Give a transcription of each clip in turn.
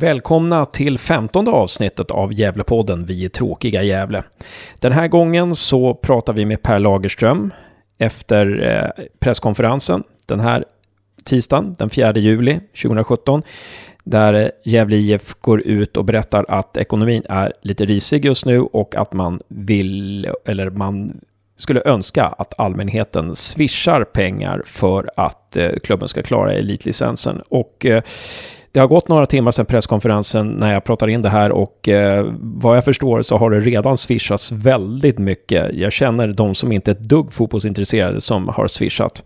Välkomna till femtonde avsnittet av Gävlepodden Vi är tråkiga Gävle. Den här gången så pratar vi med Per Lagerström efter eh, presskonferensen den här tisdagen, den 4 juli 2017, där eh, Gävle IF går ut och berättar att ekonomin är lite risig just nu och att man vill, eller man skulle önska att allmänheten swishar pengar för att eh, klubben ska klara elitlicensen. Och det har gått några timmar sedan presskonferensen när jag pratar in det här och eh, vad jag förstår så har det redan swishats väldigt mycket. Jag känner de som inte är ett dugg fotbollsintresserade som har swishat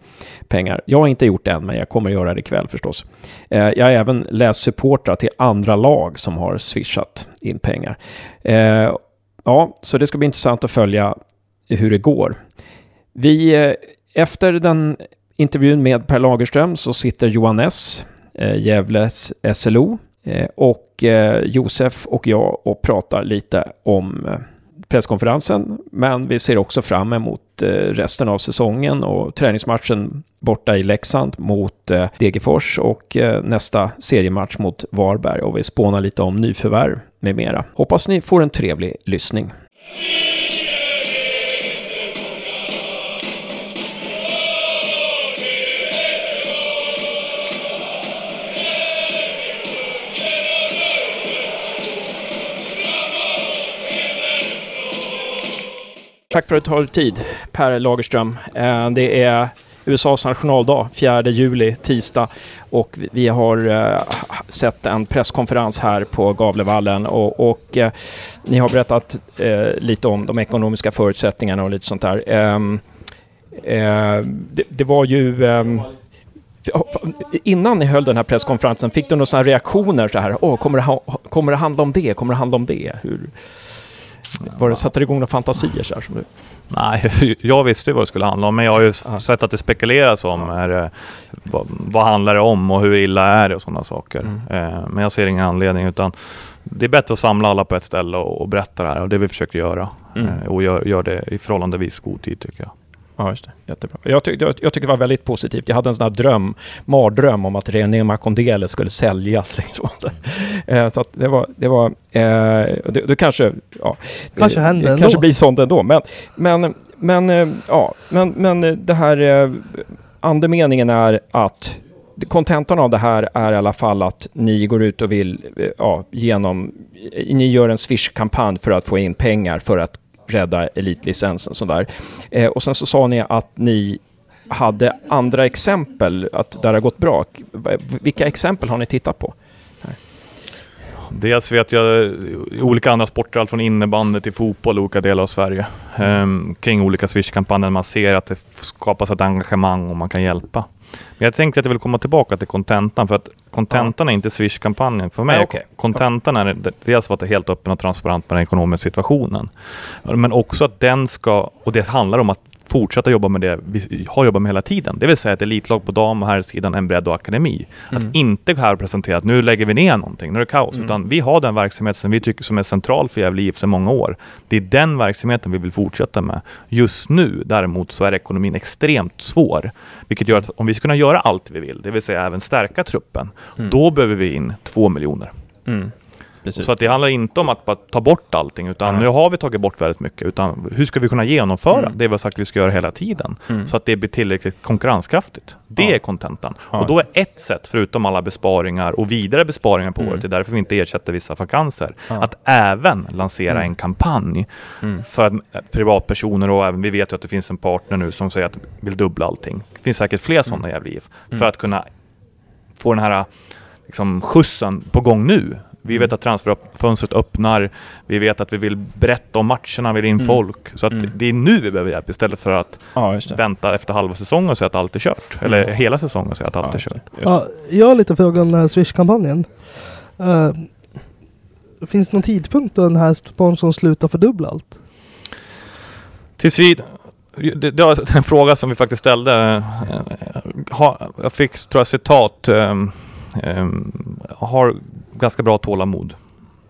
pengar. Jag har inte gjort det än, men jag kommer att göra det ikväll förstås. Eh, jag har även läst supportrar till andra lag som har swishat in pengar. Eh, ja, så det ska bli intressant att följa hur det går. Vi, eh, efter den intervjun med Per Lagerström så sitter Johan S eh, Gävles SLO. Eh, och eh, Josef och jag och pratar lite om eh, presskonferensen. Men vi ser också fram emot eh, resten av säsongen och träningsmatchen borta i Leksand mot eh, Degerfors och eh, nästa seriematch mot Varberg. Och vi spånar lite om nyförvärv med mera. Hoppas ni får en trevlig lyssning. Tack för att du tar tid, Per Lagerström. Eh, det är USAs nationaldag, 4 juli, tisdag. Och vi har eh, sett en presskonferens här på Gavlevallen och, och eh, ni har berättat lite om de ekonomiska förutsättningarna och lite sånt där. Ehm, det, det var ju ehm, Innan ni höll den här presskonferensen, fick du några reaktioner så här? Åh, kommer, det ha, kommer det handla om det? Kommer det handla om det? Hur, var det, satte det igång några fantasier så här som du? Nej, jag visste ju vad det skulle handla om, men jag har ju ja. sett att det spekuleras om är, vad, vad handlar det om och hur illa är det och sådana saker. Mm. Eh, men jag ser ingen anledning utan det är bättre att samla alla på ett ställe och, och berätta det här och det vi försöker göra. Mm. Eh, och gör, gör det i förhållandevis god tid tycker jag. Ja, just det. Jättebra. Jag, tyck, jag, jag tycker det var väldigt positivt. Jag hade en sån här dröm, mardröm om att René Makondele skulle säljas. Liksom. Eh, så att det var, det var, eh, det, det kanske, ja, kanske händer det, kanske blir sånt ändå. Men, men, men, eh, ja, men, men det här, andemeningen är att kontentan av det här är i alla fall att ni går ut och vill, ja, genom, ni gör en Swish-kampanj för att få in pengar för att rädda elitlicensen. Sådär. Eh, och sen så sa ni att ni hade andra exempel, att där det har gått bra. Vilka exempel har ni tittat på? Dels vet jag eh, olika andra sporter, allt från innebandy till fotboll i olika delar av Sverige, um, kring olika Swish-kampanjer. Man ser att det skapas ett engagemang och man kan hjälpa. Men jag tänkte att jag vill komma tillbaka till kontentan, för att kontentan är inte Swish-kampanjen för mig. Kontentan okay. är dels att är helt öppen och transparent med den ekonomiska situationen. Men också att den ska, och det handlar om att fortsätta jobba med det vi har jobbat med hela tiden. Det vill säga ett elitlag på dam och herrsidan, en bredd och akademi. Mm. Att inte här presentera att nu lägger vi ner någonting, nu är det kaos. Mm. Utan vi har den verksamhet som vi tycker som är central för Gävle IF sedan många år. Det är den verksamheten vi vill fortsätta med. Just nu däremot så är ekonomin extremt svår. Vilket gör att om vi ska kunna göra allt vi vill, det vill säga även stärka truppen, mm. då behöver vi in två miljoner. Mm. Precis. Så att det handlar inte om att bara ta bort allting, utan mm. nu har vi tagit bort väldigt mycket. Utan hur ska vi kunna genomföra mm. det vi har sagt att vi ska göra hela tiden? Mm. Så att det blir tillräckligt konkurrenskraftigt. Det ja. är kontentan. Ja. Och då är ett sätt, förutom alla besparingar och vidare besparingar på mm. året, det är därför vi inte ersätter vissa vakanser, ja. att även lansera mm. en kampanj mm. för att privatpersoner och även, vi vet ju att det finns en partner nu som säger att vill dubbla allting. Det finns säkert fler sådana mm. jävla för att kunna få den här liksom, skjutsen på gång nu. Vi vet att transferfönstret öppnar. Vi vet att vi vill berätta om matcherna, vi vill in mm. folk. Så att mm. det är nu vi behöver hjälp istället för att ja, vänta efter halva säsongen och säga att allt är kört. Mm. Eller hela säsongen och säga att allt ja, är kört. Ja, jag har lite frågor om den här Swish-kampanjen. Uh, finns det någon tidpunkt då den här sponsorn slutar fördubbla allt? Tills vid det, det var en fråga som vi faktiskt ställde. Eh, jag fick, tror jag, citat. Um, um, har ganska bra tålamod.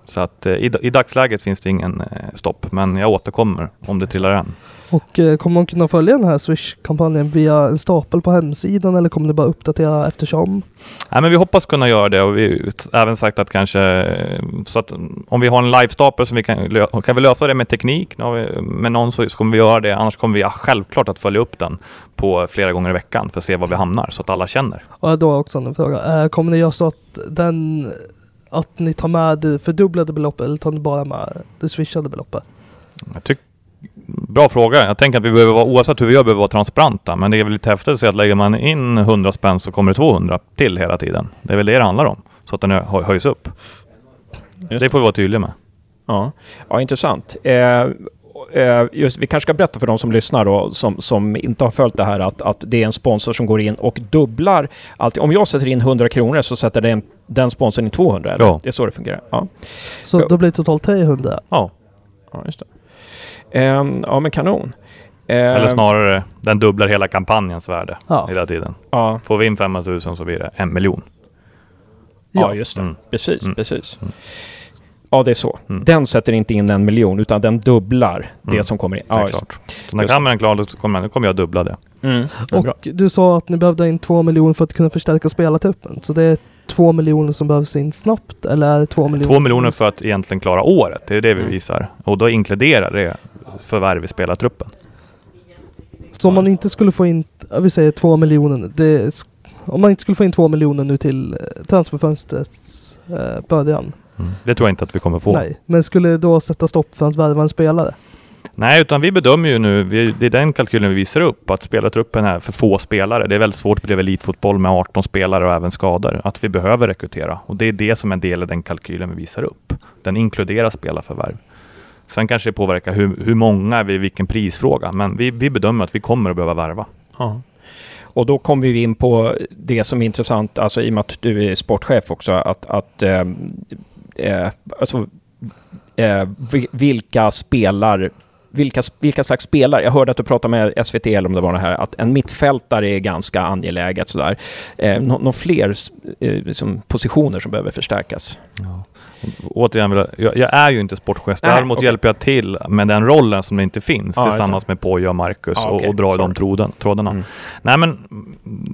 Så att eh, i, i dagsläget finns det ingen eh, stopp, men jag återkommer om det trillar än. Och eh, kommer man kunna följa den här Swish-kampanjen via en stapel på hemsidan eller kommer det bara uppdatera eftersom? Nej, men vi hoppas kunna göra det och vi har även sagt att kanske så att om vi har en live-stapel som vi kan, kan vi lösa det med teknik har vi, med någon så, så kommer vi göra det. Annars kommer vi självklart att följa upp den på flera gånger i veckan för att se var vi hamnar så att alla känner. Och då också en fråga. Kommer ni göra så att den att ni tar med det fördubblade beloppet eller tar ni bara med det swishade beloppet? Jag tyck, bra fråga. Jag tänker att vi behöver vara, oavsett hur vi gör, behöver vara transparenta. Men det är väl lite häftigt att se att lägger man in 100 spänn så kommer det 200 till hela tiden. Det är väl det det handlar om. Så att den hö- höjs upp. Det får vi vara tydliga med. Ja, ja intressant. Eh, eh, just, vi kanske ska berätta för de som lyssnar då, som, som inte har följt det här, att, att det är en sponsor som går in och dubblar allt. Om jag sätter in 100 kronor så sätter den, den sponsorn in 200? Eller? Ja. Det är så det fungerar? Ja, Så Ja. då blir det totalt 300. Ja, ja just det. Ehm, ja, men kanon. eller Ehm, snarare den dubblar hela kampanjens värde Ja. hela tiden. Ja, Får vi in 500 000 så blir det en miljon. ja, Ja. just det. Mm. Precis, Mm. precis. Mm. Ja, det är så. Mm. Den sätter inte in en miljon, utan den dubblar det Mm. som kommer in. Det är Ja, klart. Så när kameran är klar så kommer, då kommer jag dubbla det. Mm. Ja, bra. Och du sa att ni behövde in två miljoner för att kunna förstärka spelartruppen. Så det är två miljoner som behövs in snabbt eller är det två miljoner? Två miljoner för att egentligen klara året. Det är det vi Mm. visar. Och då inkluderar det förvärv i spelartruppen. Så om man inte skulle få in, vi säger två miljoner, det om man inte skulle få in två miljoner nu till eh, transferfönstrets eh, början. Det tror jag inte att vi kommer få. Nej, men skulle det då sätta stopp för att värva en spelare? Nej, utan vi bedömer ju nu, vi, det är den kalkylen vi visar upp, att spelartruppen är för få spelare. Det är väldigt svårt att bedriva elitfotboll med 18 spelare och även skador. Att vi behöver rekrytera. Och det är det som är en del av den kalkylen vi visar upp. Den inkluderar spelarförvärv. Sen kanske det påverkar hur, hur många vid vilken prisfråga, men vi, vi bedömer att vi kommer att behöva värva. Ja. Och då kommer vi in på det som är intressant, alltså i och med att du är sportchef också, att, att eh, eh, alltså, eh, vilka spelar vilka, vilka slags spelare? Jag hörde att du pratade med SVT, eller om det var det här, att en mittfältare är ganska angeläget. Sådär. Eh, nå- Några fler eh, liksom, positioner som behöver förstärkas? Återigen, vill jag, jag, är ju inte sportchef. Däremot okej. hjälper jag till med den rollen som det inte finns Ja, tillsammans med Poja och Marcus Ja, och, okej. och dra i de trådarna. Mm. Nej men,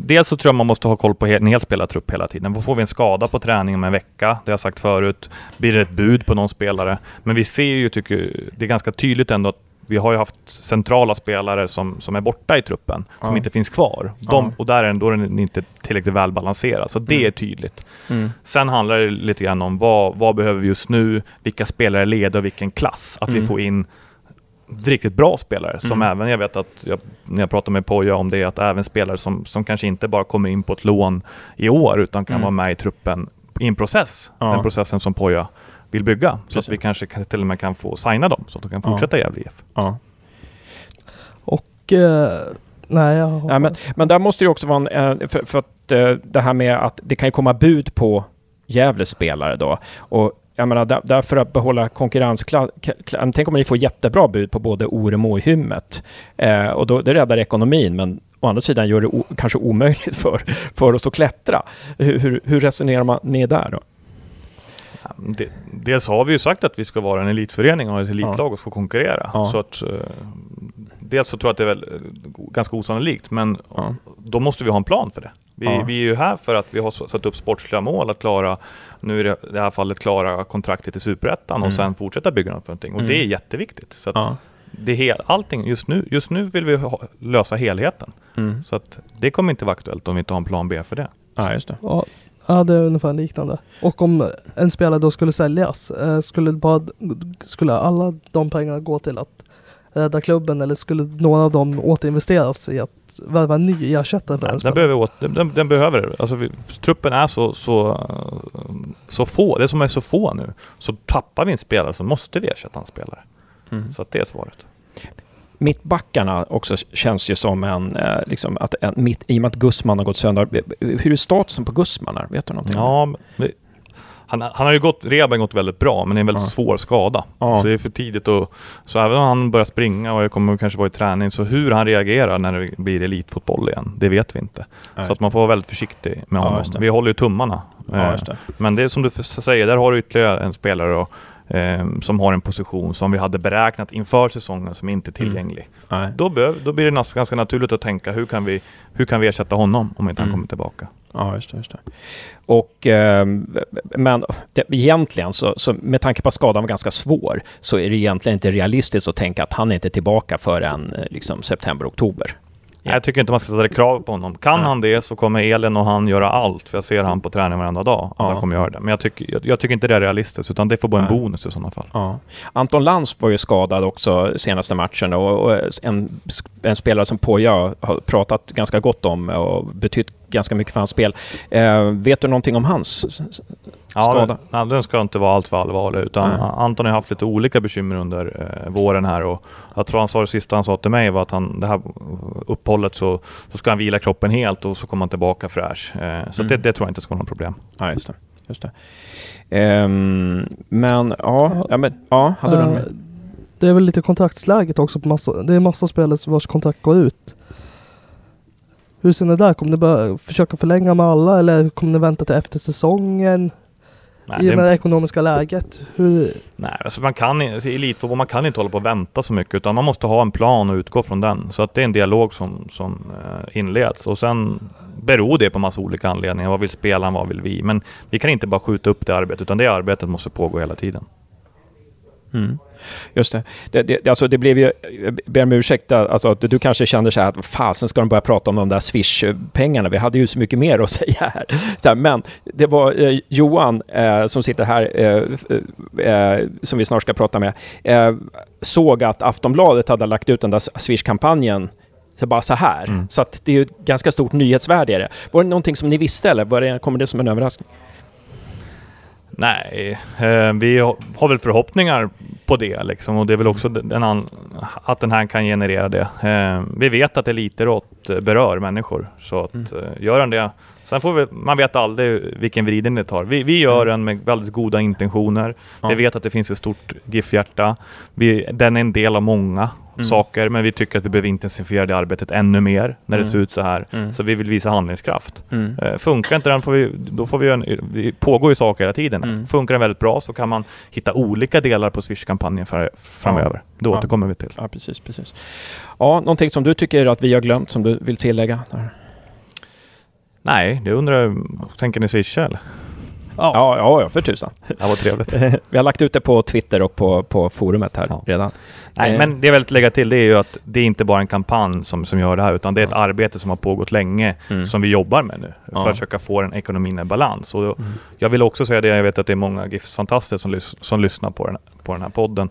dels så tror jag man måste ha koll på en hel spelartrupp hela tiden. Får vi en skada på träningen om en vecka, det har jag sagt förut, blir det ett bud på någon spelare. Men vi ser ju, tycker det är ganska tydligt ändå att vi har ju haft centrala spelare som, som är borta i truppen, som Ja. inte finns kvar. De, Ja. Och där är den, då är den inte tillräckligt välbalanserad. Så det Mm. är tydligt. Mm. Sen handlar det lite grann om vad, vad behöver vi just nu, vilka spelare leder och vilken klass. Att Mm. vi får in riktigt bra spelare som Mm. även, jag vet att jag, när jag pratar med Poja om det, att även spelare som, som kanske inte bara kommer in på ett lån i år utan kan Mm. vara med i truppen i en process. Ja. Den processen som Poja vill bygga. Så Precis. att vi kanske kan, till och med kan få signa dem så att de kan Ja. fortsätta i Gävle IF. Ja. Och eh, nej, jag Ja, men, men där måste det ju också vara en... För, för att eh, det här med att det kan ju komma bud på Gävles spelare då. Och jag menar, där, där för att behålla konkurrensklass... Tänk om ni får jättebra bud på både Oremo och Hymmet. Eh, och då, det räddar ekonomin, men å andra sidan gör det o, kanske omöjligt för, för oss att klättra. Hur, hur, hur resonerar man ni där då? Det, dels har vi ju sagt att vi ska vara en elitförening och ha ett elitlag och få konkurrera. Ja. Så att, eh, dels så tror jag att det är väl eh, ganska osannolikt, men Ja. då måste vi ha en plan för det. Vi, Ja. vi är ju här för att vi har satt upp sportsliga mål att klara, nu i det här fallet klara kontraktet i Superettan Mm. och sen fortsätta bygga något för någonting. Och Mm. det är jätteviktigt. Så att Ja. det hel, allting, just nu, just nu vill vi ha, lösa helheten. Mm. Så att det kommer inte vara aktuellt om vi inte har en plan B för det. ja, just det. Ja, det är ungefär liknande. Och om en spelare då skulle säljas, eh, skulle, bara, skulle alla de pengarna gå till att rädda klubben eller skulle några av dem återinvesteras i att värva en ny ersättare för den Den spelaren? behöver, åt, den, den, behöver det. Alltså vi, truppen är så, så, så få, det är som är så få nu. Så tappar vi en spelare så måste vi ersätta en spelare. Mm. Så att det är svaret. Mittbackarna också känns ju som en, eh, liksom att en mitt, i och med att Gussman har gått sönder. Hur är statusen på Gussman? här? Vet du någonting? Ja, men han, han har ju gått, rehaben gått väldigt bra, men det är en väldigt Ja. svår skada. Ja. Så det är för tidigt att... Så även om han börjar springa och kommer kanske vara i träning, så hur han reagerar när det blir elitfotboll igen, det vet vi inte. Nej. Så att man får vara väldigt försiktig med Ja, honom. det. vi håller ju tummarna. Ja, Eh. Men det är som du säger, där har du ytterligare en spelare eh, som har en position som vi hade beräknat inför säsongen som inte är Mm. tillgänglig. Nej. Då, behöv, då blir det ganska naturligt att tänka, hur kan vi, hur kan vi ersätta honom om inte han Mm. kommer tillbaka? Ja, just det. Just det. Och, ehm, men det, egentligen, så, så med tanke på att skadan var ganska svår, så är det egentligen inte realistiskt att tänka att han inte är tillbaka förrän eh, liksom, september, oktober. Ja. Jag tycker inte man ska ställa krav på honom. Kan han det så kommer Elin och han göra allt, för jag ser han på träning varenda dag. Att han kommer göra det. Men jag tycker, jag, jag tycker inte det är realistiskt, utan det får vara en bonus i sådana fall. Anton Lantz var ju skadad också senaste matchen och, och en, en spelare som Poja har pratat ganska gott om och betytt ganska mycket för hans spel. Eh, vet du någonting om hans s- s- Ja, skada? den, ska inte vara alltför allvarlig. Utan Nej. Anton har haft lite olika bekymmer under eh, våren här. Och jag tror han sa det sista han sa till mig var att han, det här uppehållet så, så ska han vila kroppen helt och så kommer han tillbaka fräsch. Eh, så Mm. det, det tror jag inte ska vara något problem. Ja, just det. Just det. Ehm, men ja, ja, men, ja hade du Eh, med? Det är väl lite kontraktsläget också på massa, det är massa spelare vars kontrakt går ut. Hur ser ni där? Kommer ni börja försöka förlänga med alla eller kommer ni vänta till efter säsongen? Nej, I och med det, ekonomiska läget. Hur, nej alltså man kan, i- i elitfotboll man kan inte hålla på och vänta så mycket utan man måste ha en plan och utgå från den. Så att det är en dialog som, som eh, inleds och sen beror det på massa olika anledningar. Vad vill spelaren, vad vill vi? Men vi kan inte bara skjuta upp det arbetet utan det arbetet måste pågå hela tiden. Mm. Just det. Det, det, alltså det blev ju, jag ber om ursäkt, alltså, att du kanske kände så här att fasen ska de börja prata om de där Swish-pengarna, vi hade ju så mycket mer att säga här. Här men det var eh, Johan eh, som sitter här, eh, eh, som vi snart ska prata med, eh, såg att Aftonbladet hade lagt ut den där Swish-kampanjen så bara så här. Mm. Så att det är ju ett ganska stort nyhetsvärde i det. Var det någonting som ni visste eller var det, kommer det som en överraskning? Nej, eh, vi har, väl förhoppningar på det liksom och det är väl också den att den här kan generera det. Eh, vi vet att elitidrott eh, berör människor så att Mm. eh, gör den det Sen får vi, man vet aldrig vilken vridning det tar. Vi, vi gör den med väldigt goda intentioner. Ja. Vi vet att det finns ett stort GIF-hjärta. Den är en del av många Mm. saker, men vi tycker att vi behöver intensifiera det arbetet ännu mer när det Mm. ser ut så här. Mm. Så vi vill visa handlingskraft. Mm. Eh, funkar inte den får vi, då får vi göra en, det pågår ju saker hela tiden. Mm. Funkar den väldigt bra så kan man hitta olika delar på Swish-kampanjen framöver. Då Ja. återkommer vi till. Ja, precis, precis. Ja, någonting som du tycker att vi har glömt, som du vill tillägga? Där. Nej, det undrar jag, tänker ni swisha eller? Ja, ja, ja, för tusan. Det var trevligt. vi har lagt ut det på Twitter och på, på forumet här Ja. redan. Nej, Eh. men det jag vill lägga till det är ju att det är inte bara en kampanj som, som gör det här, utan det är ett Ja. arbete som har pågått länge, Mm. som vi jobbar med nu, Ja. för att försöka få den ekonomin i balans. Och Mm. jag vill också säga det, jag vet att det är många GIFs-fantaster som, lys- som lyssnar på den, på den här podden.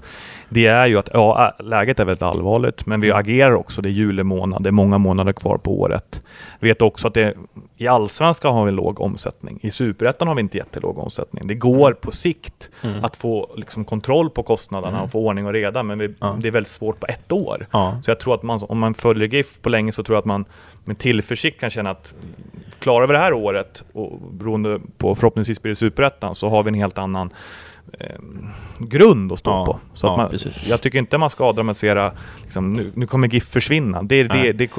Det är ju att, ja, läget är väldigt allvarligt, men vi agerar också. Det är juli månad, det är många månader kvar på året. Vi vet också att det, i Allsvenskan har vi en låg omsättning. I Superettan har vi inte jättelåg omsättning. Det går på sikt Mm. att få liksom, kontroll på kostnaderna Mm. och få ordning och reda, men vi, Ja. det är väldigt svårt på ett år. Ja. Så jag tror att man, om man följer GIF på länge så tror jag att man med tillförsikt kan känna att klarar vi det här året, och beroende på förhoppningsvis blir det Superettan, så har vi en helt annan eh, grund att stå Ja, på. Så ja, att man, precis. jag tycker inte man ska dramatisera, liksom, nu, nu kommer GIF försvinna. Det, det, det,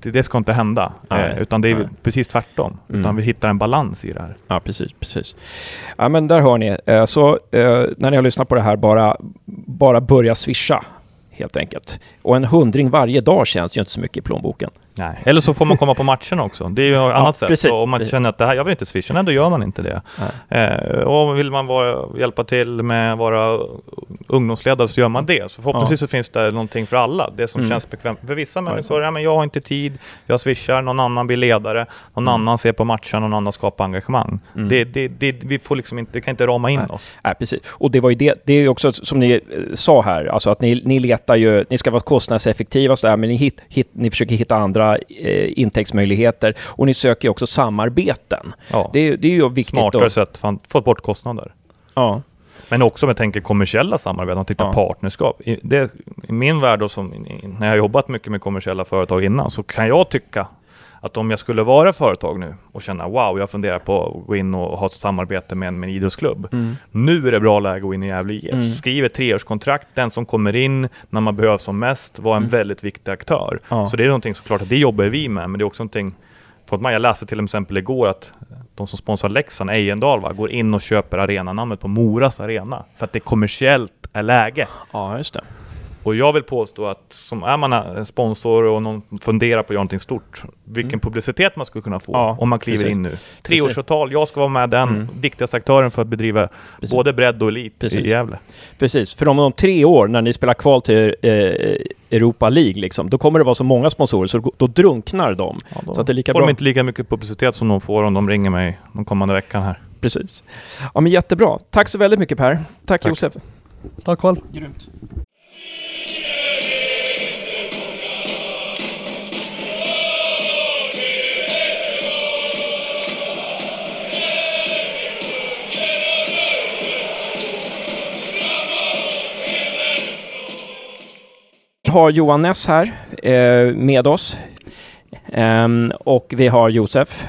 det, det ska inte hända. Eh, utan det är nej. precis tvärtom. Mm. Utan vi hittar en balans i det här. Ja, precis, precis. Ja, men där hör ni. Eh, Så eh, när ni har lyssnat på det här, bara, bara börja swisha helt enkelt. Och en hundring varje dag känns ju inte så mycket i plånboken. Nej. Eller så får man komma på matchen också. Det är ju ett annat sätt. precis. Om man känner att det här, jag vill inte swisha, nej, då gör man inte det. Eh, och vill man vara, hjälpa till med att vara ungdomsledare så gör man det. Så förhoppningsvis så finns det någonting för alla. Det som Mm. känns bekvämt. För vissa Ja, människor, ja, men jag har inte tid, jag swishar, någon annan blir ledare, någon Mm. annan ser på matchen, någon annan skapar engagemang. Mm. Det, det, det, vi får liksom inte, kan inte rama in Nej. oss. Nej, precis. Och det var ju det, det är ju också som ni eh, sa här, alltså att ni, ni letar ju, ni ska vara kostnadseffektiva och så där, men ni, hit, hit, ni försöker hitta andra eh, intäktsmöjligheter och ni söker också samarbeten. Ja. Det, är- det är ju viktigt. Smartare då. sätt för att få bort kostnader. Ja. Men också om jag tänker kommersiella samarbeten, man tittar Ja. partnerskap. I, det, I min värld, och som, i, när jag har jobbat mycket med kommersiella företag innan, så kan jag tycka att om jag skulle vara företag nu och känna wow, jag funderar på att gå in och ha ett samarbete med en, med en idrottsklubb. Mm. Nu är det bra läge att gå in i Gävle IF. Mm. Skriv ett treårskontrakt, den som kommer in när man behövs som mest, var en Mm. väldigt viktig aktör. Ja. Så det är någonting såklart att det jobbar vi med, men det är också någonting fått med. jag läste till exempel igår att de som sponsrar Leksand, Ejendal, va, går in och köper arenanamnet på Moras arena för att det kommersiellt är läge. ja, just det. Och jag vill påstå att som är man en sponsor och någon funderar på att göra någonting stort, vilken Mm. publicitet man skulle kunna få Ja, om man kliver precis. in nu. Treårsavtal, jag ska vara med den Mm. viktigaste aktören för att bedriva Precis. både bredd och elit Precis. i Gävle. Precis, för om, om tre år när ni spelar kval till eh, Europa League, liksom, då kommer det vara så många sponsorer så då, drunknar de. Ja, då Så att det är lika får bra. de inte lika mycket publicitet som de får om de ringer mig den kommande veckan här. Precis. Ja, men jättebra. Tack så väldigt mycket Per. Tack, Tack. Josef. Tack själv. Grymt. Har Johan Ness här eh, med oss. Ehm, och vi har Josef.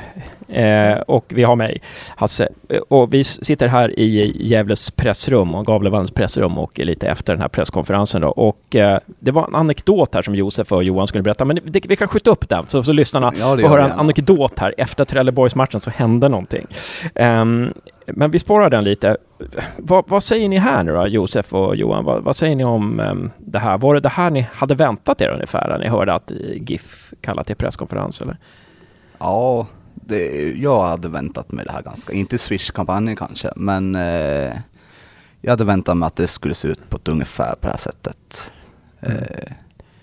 Eh, och vi har mig, Hasse. Eh, Och vi sitter här i Gävles pressrum och Gavlevalls pressrum och lite efter den här presskonferensen. Då. Och eh, det var en anekdot här som Josef och Johan skulle berätta, men det, vi kan skjuta upp den så, så lyssnarna Ja, får höra en anekdot här. Efter Trelleborgsmatchen så hände någonting. Ehm, men vi spårar den lite. Vad, vad säger ni här nu då, Josef och Johan? Vad, vad säger ni om ehm, det här? Var det det här ni hade väntat er ungefär när ni hörde att eh, GIF kallat till presskonferens? Eller? Ja, det, jag hade väntat mig det här ganska, inte Swish-kampanjen kanske, men eh, jag hade väntat mig att det skulle se ut på ett ungefär på det här sättet. Eh, Mm.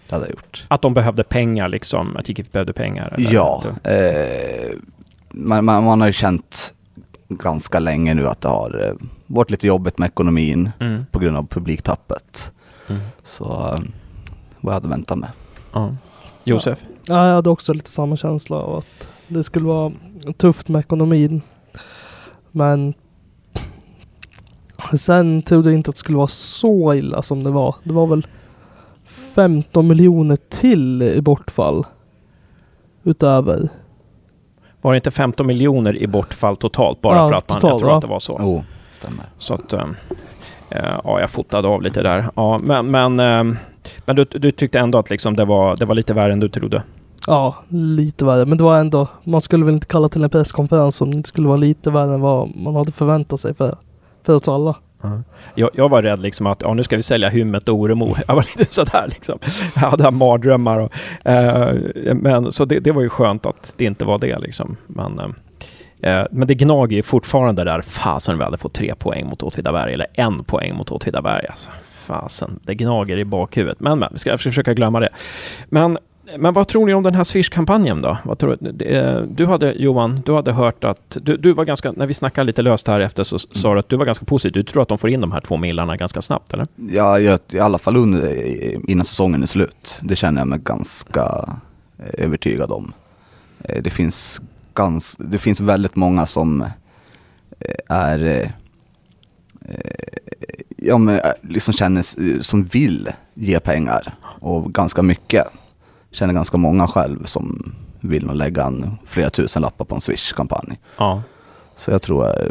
det hade jag gjort. Att de behövde pengar liksom? Att GIF behövde pengar? eller? Ja, eh, man, man, man har ju känt ganska länge nu att det har eh, varit lite jobbigt med ekonomin Mm. på grund av publiktappet. Mm. Så eh, vad jag hade väntat mig. Ja. Josef? Ja, jag hade också lite samma känsla av att det skulle vara tufft med ekonomin. Men sen trodde jag inte att det skulle vara så illa som det var. Det var väl 15 miljoner till i bortfall. Utöver. Var det inte 15 miljoner i bortfall totalt? Bara Ja, för att man, jag totalt, tror ja. att det var så. Jo, stämmer. Så att, eh, ja, jag fotade av lite där. Ja, men men, eh, men du, du tyckte ändå att liksom det, var, det var lite värre än du trodde? Ja, lite värre. Men det var ändå, man skulle väl inte kalla till en presskonferens om det inte skulle vara lite värre än vad man hade förväntat sig för, för oss alla. Jag, jag var rädd liksom att ja, nu ska vi sälja Hymmet och Oremo. Jag var lite sådär liksom. Jag hade mardrömmar. Och, eh, men, så det, det var ju skönt att det inte var det liksom. Men, eh, eh men det gnager ju fortfarande där. Fasen vi hade fått tre poäng mot Åtvidaberg. Eller en poäng mot Åtvidaberg. Alltså. Fasen, det gnager i bakhuvudet. Men, men vi ska försöka glömma det. Men men vad tror ni om den här Swish-kampanjen då? Vad tror, du? Eh, du hade, Johan, du hade hört att... Du, du var ganska... När vi snackade lite löst här efter så sa du att du var ganska positiv. Du tror att de får in de här två millarna ganska snabbt, eller? Ja, jag, i alla fall under, innan säsongen är slut. Det känner jag mig ganska eh, övertygad om. Eh, det finns, gans, det finns väldigt många som är ja, men, liksom känner, som vill ge pengar och ganska mycket. Känner ganska många själv som vill nog lägga en flera tusen lappar på en Swish-kampanj. Ja, Så jag tror, eh,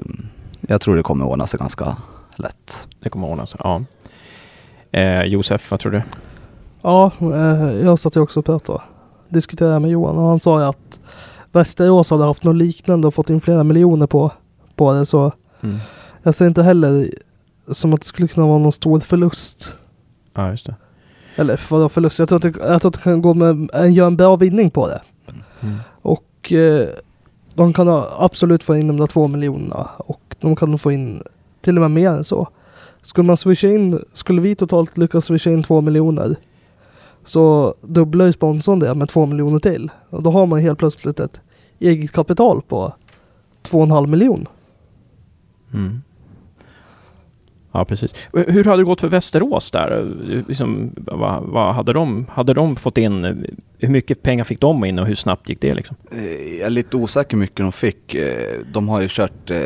jag tror det kommer ordna sig ganska lätt. det kommer ordna sig. Ja. Eh, Josef, vad tror du? Ja, eh, jag satt ju också och pratade. Diskuterade med Johan och han sa ju att Västerås hade haft något liknande och fått in flera miljoner på, på det. Så Mm. jag ser inte heller som att det skulle kunna vara någon stor förlust. Ja, just det. Eller vadå förlust? Jag tror att det, jag tror att det kan gå med, eh, göra en bra vinning på det. Mm. Och eh, de kan absolut få in de där två miljonerna. Och de kan få in till och med mer än så. Skulle man swisha in, skulle vi totalt lyckas swisha in två miljoner så dubblar ju sponsorn det med två miljoner till. Och då har man helt plötsligt ett eget kapital på två och en halv miljon. Mm. Ja, precis. Hur hade det gått för Västerås där? Liksom, vad, vad hade, de, hade de fått in? Hur mycket pengar fick de in och hur snabbt gick det? Liksom? Eh, Jag är lite osäker hur mycket de fick. Eh, De har ju kört eh,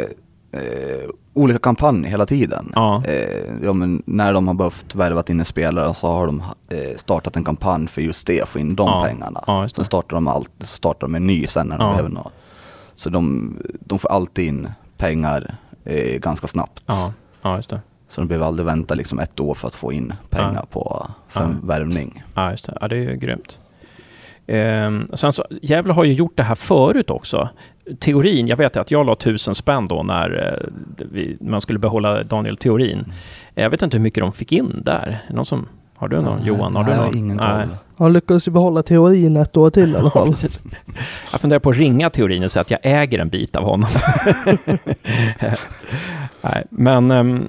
eh, olika kampanjer hela tiden. Ja. Eh, ja, men när de har behövt värvat in en spelare så har de startat en kampanj för just det, få in de Ja. pengarna. Ja. Sen startar de, allt, startar de en ny sen när de Ja. behöver något. Så de, de får alltid in pengar eh, ganska snabbt. Ja, ja just det. Så de behöver aldrig vänta liksom ett år för att få in pengar på, för en Ja. värvning. Ja, just det. Ja, det är ju grymt. Ehm, sen så, Gävle har ju gjort det här förut också. Teorin, jag vet att jag la tusen spänn då när eh, vi, man skulle behålla Daniel Teorin. Jag vet inte hur mycket de fick in där. Någon som, har du någon? Nej, Johan, har nej, du jag har någon? ingen Nej. Han lyckades ju behålla teorin ett år till i alla Ja, fall. precis. Jag funderar på att ringa Teorin och säga att jag äger en bit av honom. Nej, men ehm,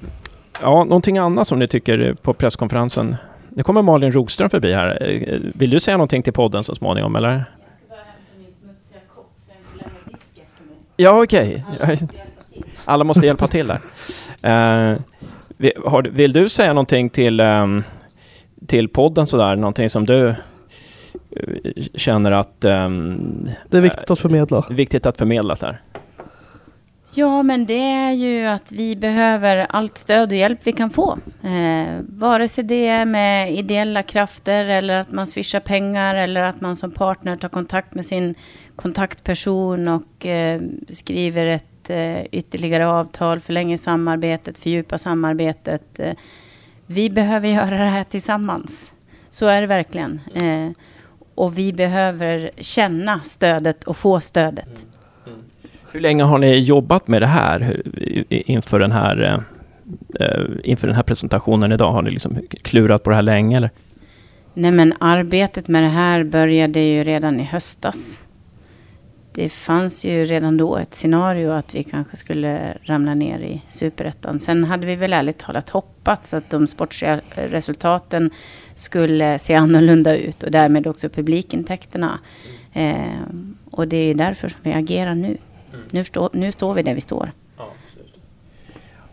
ja, någonting annat som ni tycker på presskonferensen? Nu kommer Malin Rogström förbi här. Eh, Vill du säga någonting till podden så småningom, eller? Ja, okej. Alla måste hjälpa till där. Vi- har, vill du säga någonting till, ehm, till podden sådär? Någonting som du eh, känner att ehm, Det är viktigt att förmedla. viktigt att förmedla där? Ja, men det är ju att vi behöver allt stöd och hjälp vi kan få. Eh, vare sig det är med ideella krafter eller att man swishar pengar eller att man som partner tar kontakt med sin kontaktperson och eh, skriver ett eh, ytterligare avtal, förlänger samarbetet, fördjupar samarbetet. Eh, vi behöver göra det här tillsammans. Så är det verkligen. Eh, och vi behöver känna stödet och få stödet. Hur länge har ni jobbat med det här inför den här, eh, eh, inför den här presentationen idag? Har ni liksom klurat på det här länge eller? Nej men arbetet med det här började ju redan i höstas. Det fanns ju redan då ett scenario att vi kanske skulle ramla ner i superettan. Sen hade vi väl ärligt talat hoppats att de sportsliga eh, resultaten skulle se annorlunda ut och därmed också publikintäkterna. Eh, och det är därför som vi agerar nu. Nu, stå, nu står vi där vi står.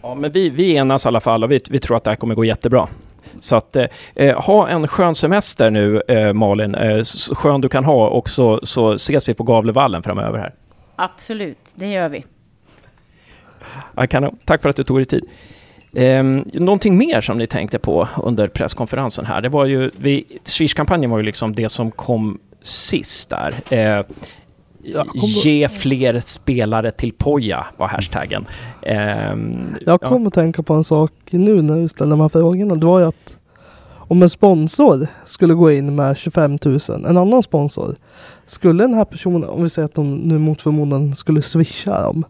Ja, men vi, vi enas i alla fall och vi, vi tror att det här kommer gå jättebra. Så att eh, eh, ha en skön semester nu eh, Malin, eh, skön du kan ha och så, så ses vi på Gavlevallen framöver här. Absolut, det gör vi. Kanon. Tack för att du tog dig tid. Eh, någonting mer som ni tänkte på under presskonferensen här? Det var ju, Swish-kampanjen var ju liksom det som kom sist där. Eh, Ge fler spelare till Poja var hashtaggen. Ehm, Jag ja. kom att tänka på en sak nu när du ställde de här frågorna. Det var ju att om en sponsor skulle gå in med 25 000, en annan sponsor, skulle den här personen, om vi säger att de nu mot förmodan skulle swisha dem,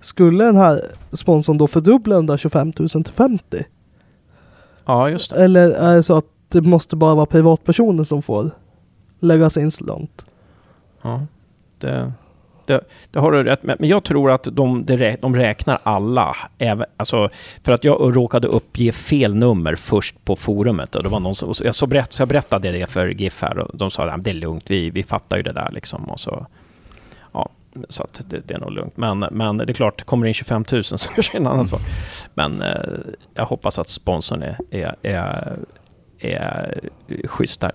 skulle den här sponsorn då fördubbla de där 25 000 till 50? ja, just det. Eller är det så att det måste bara vara privatpersoner som får lägga sin slant? Ja, det, eh, det, det har du rätt med. Men jag tror att de, de räknar alla. Även, alltså, för att jag råkade uppge fel nummer först på forumet. Och det var någon som, så jag, så, berätt, så jag berättade det för GIF här och de sa att det är lugnt, vi, vi fattar ju det där liksom. Och så, ja, så att det, det är nog lugnt. Men, men det är klart, kommer det in 25 000 så kanske det en annan sak. Men eh, jag hoppas att sponsorn är, är, är, är schysst där.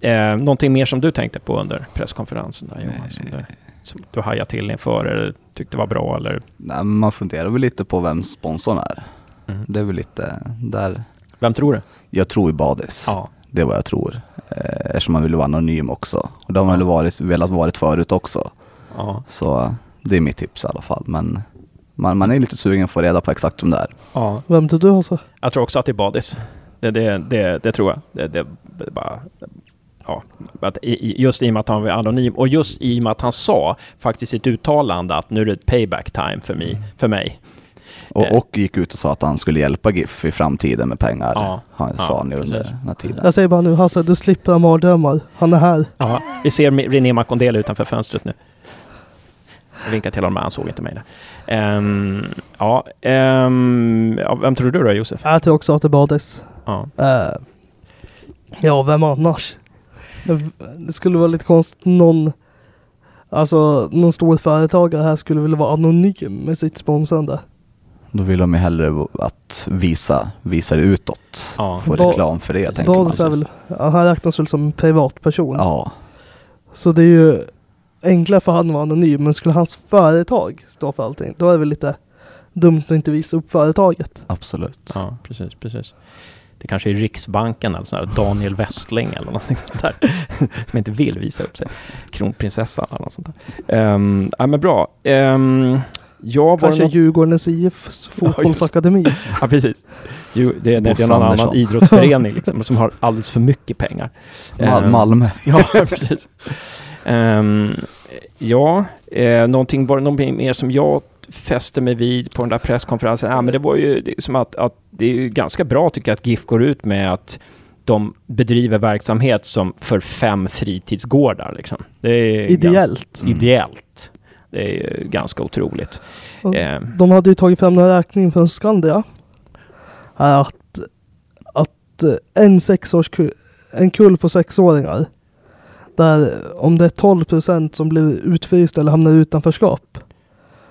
Eh, eh, någonting mer som du tänkte på under presskonferensen där Johan? Som du, som du hajade till inför eller tyckte var bra eller? Nej, man funderar väl lite på vem sponsorn är. Mm. Det är väl lite där. Vem tror du? Jag tror i Badis. Ja. Det är vad jag tror. Eh, eftersom man vill vara anonym också. Och det har man Ja. väl varit, velat varit förut också. Ja. Så eh, det är mitt tips i alla fall. Men man, man är lite sugen att få reda på exakt vem det är. ja. Vem tror du Hasse? Jag tror också att det är Badis. Det, det, det, det tror jag. Det, det, det bara, ja, att just i och med att han var anonym och just i och med att han sa faktiskt i ett uttalande att nu är det payback time för mig. För mig. Och, Eh. och gick ut och sa att han skulle hjälpa GIF i framtiden med pengar. Ja. Han Ja, sa under den här tiden. Jag säger bara nu Hasse, du slipper ha mardrömmar. Han är här. Ja, vi ser René Makondela utanför fönstret nu. Jag vinkade till honom, men han såg inte mig där. Ehm, ja, ja, vem tror du då, Josef? Jag tror också att det är Badis. Ja. Eh, ja, vem annars? Det skulle vara lite konstigt om någon, alltså någon stor företagare här skulle vilja vara anonym med sitt sponsrande. Då vill de ju hellre att visa, visa det utåt. Ja. Få reklam för det tänker man. Är väl, han räknas väl som en privatperson. Ja, Så det är ju enklare för han att vara anonym, men skulle hans företag stå för allting, då är det väl lite dumt att inte visa upp företaget. Absolut. Ja, precis, precis. Det kanske är Riksbanken eller sån här Daniel Westling eller något sånt där. Som inte vill visa upp sig. Kronprinsessan eller något sånt där. Um, ja, men bra. Um, ja, det Kanske något- Djurgårdens IFs fotbollsakademi. Ja, precis. Jo, det, det, det är någon annan idrottsförening liksom, som har alldeles för mycket pengar. Mal- Ehm, Malmö. Ja, precis. Ehm, ja, eh, någonting, var det någonting mer som jag fäste mig vid på den där presskonferensen? Ja, men det var ju som att, att det är ju ganska bra tycker jag att GIF går ut med att de bedriver verksamhet som för fem fritidsgårdar. Liksom. Det är Ideellt. Ganska, ideellt. Det är ju ganska otroligt. Ehm, De hade ju tagit fram en räkning från Skandia. Att, att eh, en sexårskull, en kull på sexåringar. Där om det är 12 procent som blir utfrysta eller hamnar i utanförskap.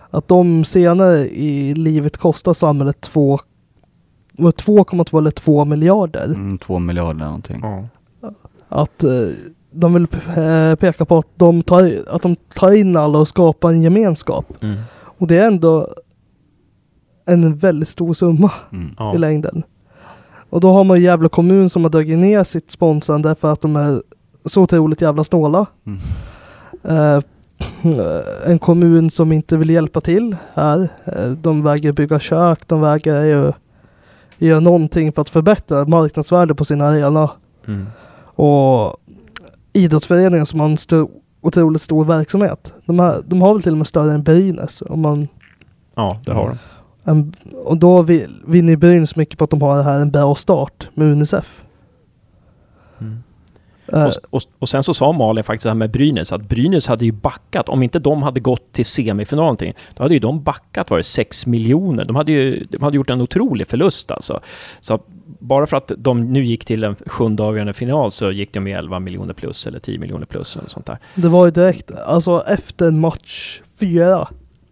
Att de senare i livet kostar samhället två- 2,2 eller 2 miljarder. Mm, två miljarder någonting. ja. Att eh, de vill eh, peka på att de, tar, att de tar in alla och skapar en gemenskap. Mm. Och det är ändå en väldigt stor summa Mm. Ja. i längden. Och då har man Gävle kommun som har dragit ner sitt sponsrande för att de är så otroligt jävla snåla. Mm. Eh, en kommun som inte vill hjälpa till här. Eh, de vägrar bygga kök, de vägrar ju göra någonting för att förbättra marknadsvärdet på sin arena. Mm. Och idrottsföreningen som har en stor, otroligt stor verksamhet. De, här, de har väl till och med större än Brynäs. Om man ja, det har de. en, och då vinner ju Brynäs mycket på att de har det här en bra start med Unicef. Mm. Eh, Och, och, och sen så sa Malin faktiskt det här med Brynäs, att Brynäs hade ju backat. Om inte de hade gått till semifinal någonting, då hade ju de backat, var det 6 miljoner. De hade ju de hade gjort en otrolig förlust alltså. Så bara för att de nu gick till en sjunde avgörande final så gick de med 11 miljoner plus eller 10 miljoner plus eller sånt där. det var ju direkt, alltså efter match fyra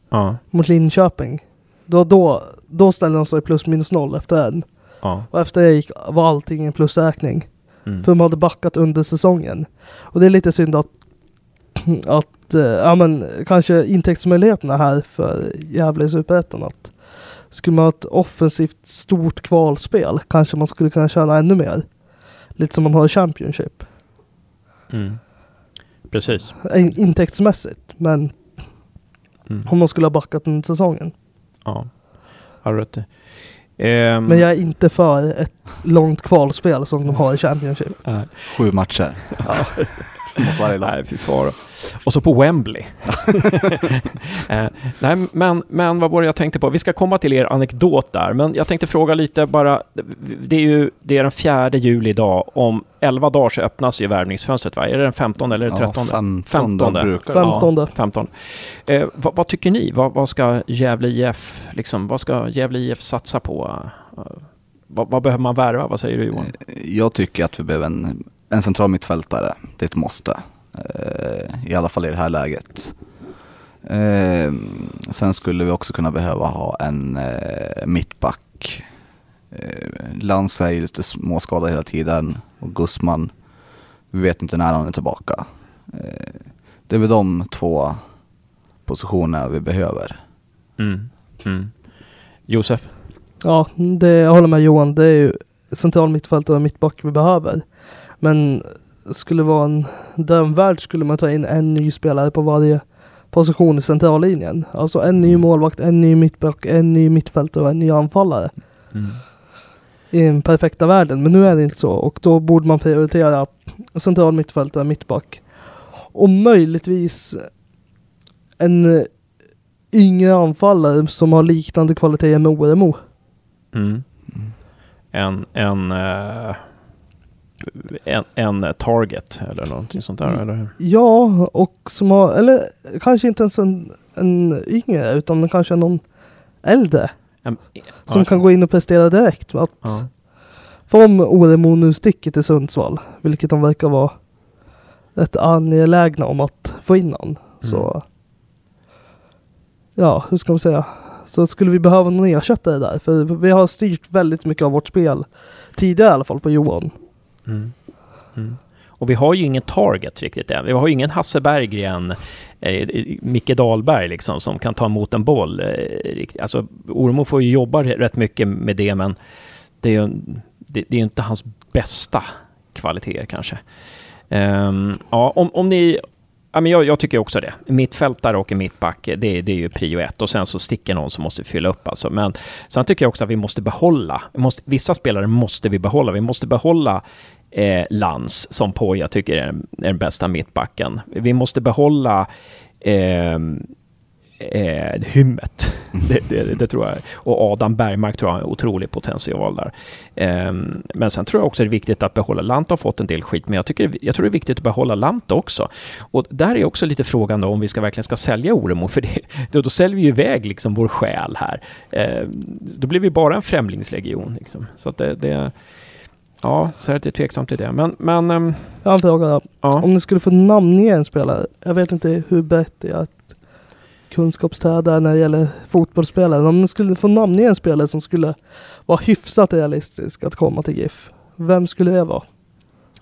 Ja, mot Linköping. Då, då, då ställde de sig plus minus noll efter en. ja. Och efter det gick, var allting en plusräkning. Mm. För de hade backat under säsongen. Och det är lite synd att, att eh, ja men kanske intäktsmöjligheterna här för Gävle i Superettan att skulle man ha ett offensivt stort kvalspel kanske man skulle kunna tjäna ännu mer. Lite som man har i Championship. Mm. Precis. In- Intäktsmässigt, men Mm. om man skulle ha backat under säsongen. Ja, har du rätt Ehm, Men jag är inte för ett långt kvalspel som de har i Championship. Sju matcher. Mot varje lag. Nej, fy fara. Och så på Wembley. eh, nej, men, men vad var det jag tänkte på? Vi ska komma till er anekdot där, men jag tänkte fråga lite bara. Det är ju det är den 4 juli idag. Om 11 dagar så öppnas ju värvningsfönstret, va? Är det den 15 eller Ja, 13? 15 Femtonde. brukar det. Femtonde. Ja, 15. Eh, vad, vad tycker ni? Vad, vad ska Gävle IF, liksom, vad ska Gävle IF satsa på? Eh, vad, vad behöver man värva? Vad säger du Johan? Jag tycker att vi behöver en, en central mittfältare. Det är ett måste. Eh, I alla fall i det här läget. Eh, sen skulle vi också kunna behöva ha en eh, mittback. Eh, Lantz är ju lite småskadad hela tiden och Gusman, vi vet inte när han är tillbaka. Eh, det är väl de två positionerna vi behöver. Mm. Mm. Josef? Ja, det, jag håller med Johan. Det är ju central mittfältare och mittback vi behöver. Men skulle det vara en drömvärld skulle man ta in en ny spelare på varje position i centrallinjen. Alltså en ny målvakt, en ny mittback, en ny mittfältare och en ny anfallare. Mm. I den perfekta världen. Men nu är det inte så och då borde man prioritera central mittfältare, mittback. Och möjligtvis en yngre anfallare som har liknande kvaliteter med Oremo. Mm. En, en, eh, en, en target eller någonting sånt där, Mm. eller hur? Ja, och som har, eller kanske inte ens en, en yngre utan kanske någon äldre. En, Som ja, kan gå in och prestera direkt. Att, Ja. För om Oremo nu sticker till Sundsvall, vilket de verkar vara rätt angelägna om att få in någon. Så, ja, hur ska man säga? Så skulle vi behöva någon ersättare där. För vi har styrt väldigt mycket av vårt spel tidigare i alla fall på Johan. Mm. Mm. Och vi har ju ingen target riktigt än. Vi har ju ingen Hasse Berggren, eh, eh Micke Dahlberg liksom, som kan ta emot en boll. Eh, alltså, Ormo får ju jobba rätt mycket med det, men det är ju det, det är ju inte hans bästa kvaliteter kanske. Um, ja, om, om ni... Ja, men jag, jag tycker också det. Mittfältare och mittback, det, det är ju prio ett. Och sen så sticker någon som måste fylla upp alltså. Men sen tycker jag också att vi måste behålla. Vi måste, vissa spelare måste vi behålla. Vi måste behålla eh, Lans, som Poja tycker är, den- är den bästa mittbacken. Vi måste behålla eh, eh, Hymmet. Det, det, det tror jag. Och Adam Bergmark tror jag har en otrolig potential där. Ehm, men sen tror jag också det är viktigt att behålla Lant har fått en del skit, men jag, tycker, jag tror det är viktigt att behålla Lant också. Och där är också lite frågan då om vi ska verkligen ska sälja Oremo, för det, då, då säljer vi ju iväg liksom vår själ här. Ehm, då blir vi bara en främlingslegion. Liksom. Så det, det Ja, så är tveksamt till det. Men, men ehm, Jag har en fråga då. ja. Om ni skulle få namnge en spelare. Jag vet inte hur brett det är att kunskapsträd är när det gäller fotbollsspelare. Om ni skulle få namnge en spelare som skulle vara hyfsat realistisk att komma till GIF. Vem skulle det vara?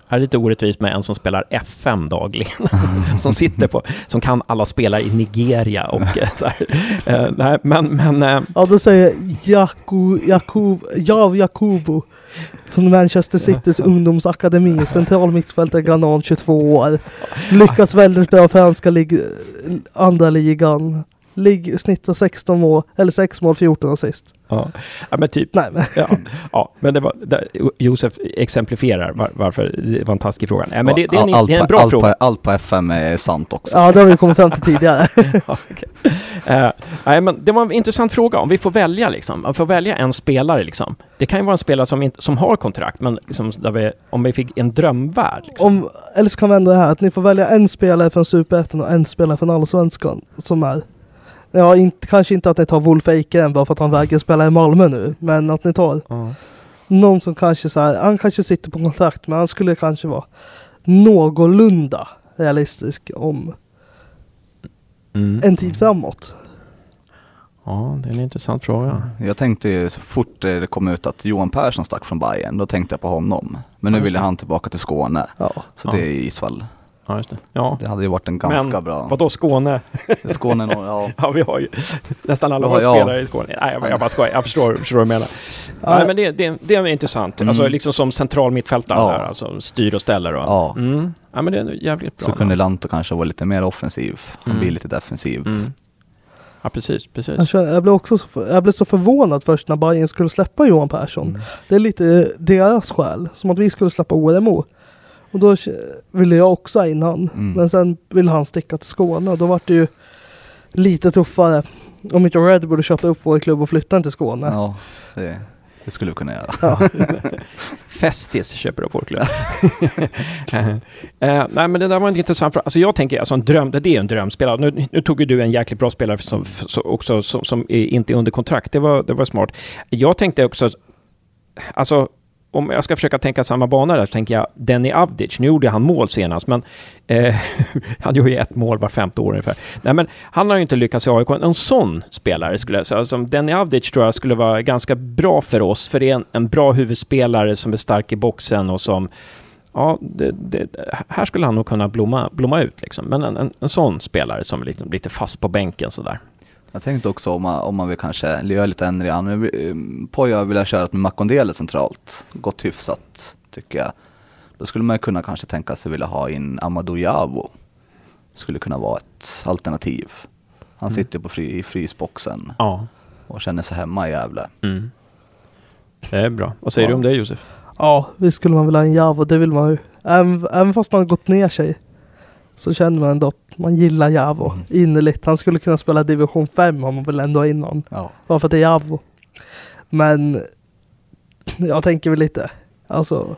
Det är lite orättvist med en som spelar FM dagligen. som sitter på, som kan alla spelare i Nigeria och eh, så här. Eh, nej, men, men eh, Ja, då säger Jaku, Jakub, Jav Jakubo från Manchester Citys ungdomsakademi, central mittfältare, Granan, 22 år. Lyckats väldigt bra för franska lig, andra ligan. Lig, snittar 16 mål, eller 6 mål, 14 assist. ja. ja, men typ. Nej men, Ja, ja, men det var, där, Josef exemplifierar var, varför det var en taskig fråga. Nej, men det, det, är en, allt det är en på- bra allt fråga. På, allt på FM är sant också. ja det har vi kommit fram till tidigare. Ja, okej. Eh, nej, men det var en intressant fråga. Om vi får välja, liksom. Man får välja en spelare, liksom. Det kan ju vara en spelare som, inte, som har kontrakt, men liksom, där vi, om vi fick en drömvärld. Liksom. Om, eller så kan vi ändra det här, att ni får välja en spelare från Superettan och en spelare från Allsvenskan som är Ja, inte, kanske inte att ni tar Wolf Eikeren bara för att han vägrar spela i Malmö nu, men att ni tar Ja. någon som kanske så här, han kanske sitter på kontrakt, men han skulle kanske vara någorlunda realistisk om Mm. en tid framåt. ja, det är en intressant fråga. Jag tänkte ju så fort det kom ut att Johan Persson stack från Bayern, då tänkte jag på honom. Men nu ville han tillbaka till Skåne. Ja. Så Ja. det är i Isfall. Ja, just det. Ja. Det hade ju varit en ganska Men bra... Vadå Skåne? Skåne, ja. Ja, vi har ju nästan alla våra ja. spelare i Skåne. Nej, jag, jag bara skojar. Jag förstår, förstår vad du menar. Ja. Nej, men det, det, det är intressant. Mm. Alltså liksom som central mittfältare Ja. där, alltså styr och ställer och... Ja. Mm. Ja, men det är jävligt bra. Så kunde Lanto kanske vara lite mer offensiv. Han Mm. blir lite defensiv. Mm. Ja, precis, precis. Jag, känner, jag, blev också så, jag blev så förvånad först när Bayern skulle släppa Johan Persson. Mm. Det är lite deras skäl, som att vi skulle släppa ORMO. Och då ville jag också ha in han. Mm. Men sen ville han sticka till Skåne och då var det ju lite tuffare. Om inte Red borde köpa upp vår klubb och flytta den till Skåne. Ja, det, det skulle vi kunna göra. Ja. Festis köper upp vår klubb. eh, nej, men det där var en intressant fråga. Alltså jag tänker, alltså en dröm, det är en drömspelare. Nu, nu tog ju du en jäkligt bra spelare som, som, också, som, som är inte är under kontrakt. Det var, det var smart. Jag tänkte också, alltså om jag ska försöka tänka samma bana där så tänker jag Denny Avdic. Nu gjorde han mål senast, men eh, han gör ju ett mål var femte år ungefär. Nej, men han har ju inte lyckats i AIK. En sån spelare skulle jag säga, som Denny Avdic tror jag skulle vara ganska bra för oss, för det är en, en bra huvudspelare som är stark i boxen och som Ja, det, det, här skulle han nog kunna blomma, blomma ut liksom. Men en, en, en sån spelare som är lite, lite fast på bänken sådär. Jag tänkte också om man, om man vill kanske göra lite ändringar. Nu, Poja vill ha köra med Makondele centralt. Gått hyfsat tycker jag. Då skulle man kunna kanske tänka sig vilja ha in Amadou Javo. Skulle kunna vara ett alternativ. Han Mm. sitter på fri, i frysboxen Ja. och känner sig hemma i Gävle. Mm. Det är bra. Vad säger Ja. du om det Josef? Ja, visst skulle man vilja ha en Javo, det vill man ju. Även, även fast man har gått ner sig så känner man ändå att man gillar Javo Mm. innerligt. Han skulle kunna spela division 5 om man vill ändå in honom. Ja. Bara för att det är Javo. Men jag tänker väl lite, alltså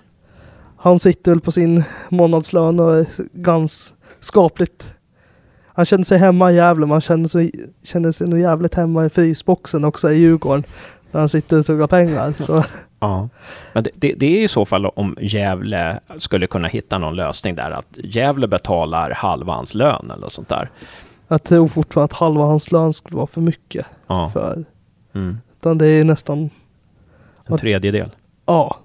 han sitter väl på sin månadslön och är ganska skapligt. Han känner sig hemma i Gävle, men han känner sig, känner sig nog jävligt hemma i frysboxen också i Djurgården. När han sitter och tuggar pengar. Så Ja. Men det, det, det är i så fall om Gävle skulle kunna hitta någon lösning där, att Gävle betalar halva hans lön eller sånt där. jag tror fortfarande att halva hans lön skulle vara för mycket. Ja. För, Mm. utan det är nästan, En tredjedel. ja.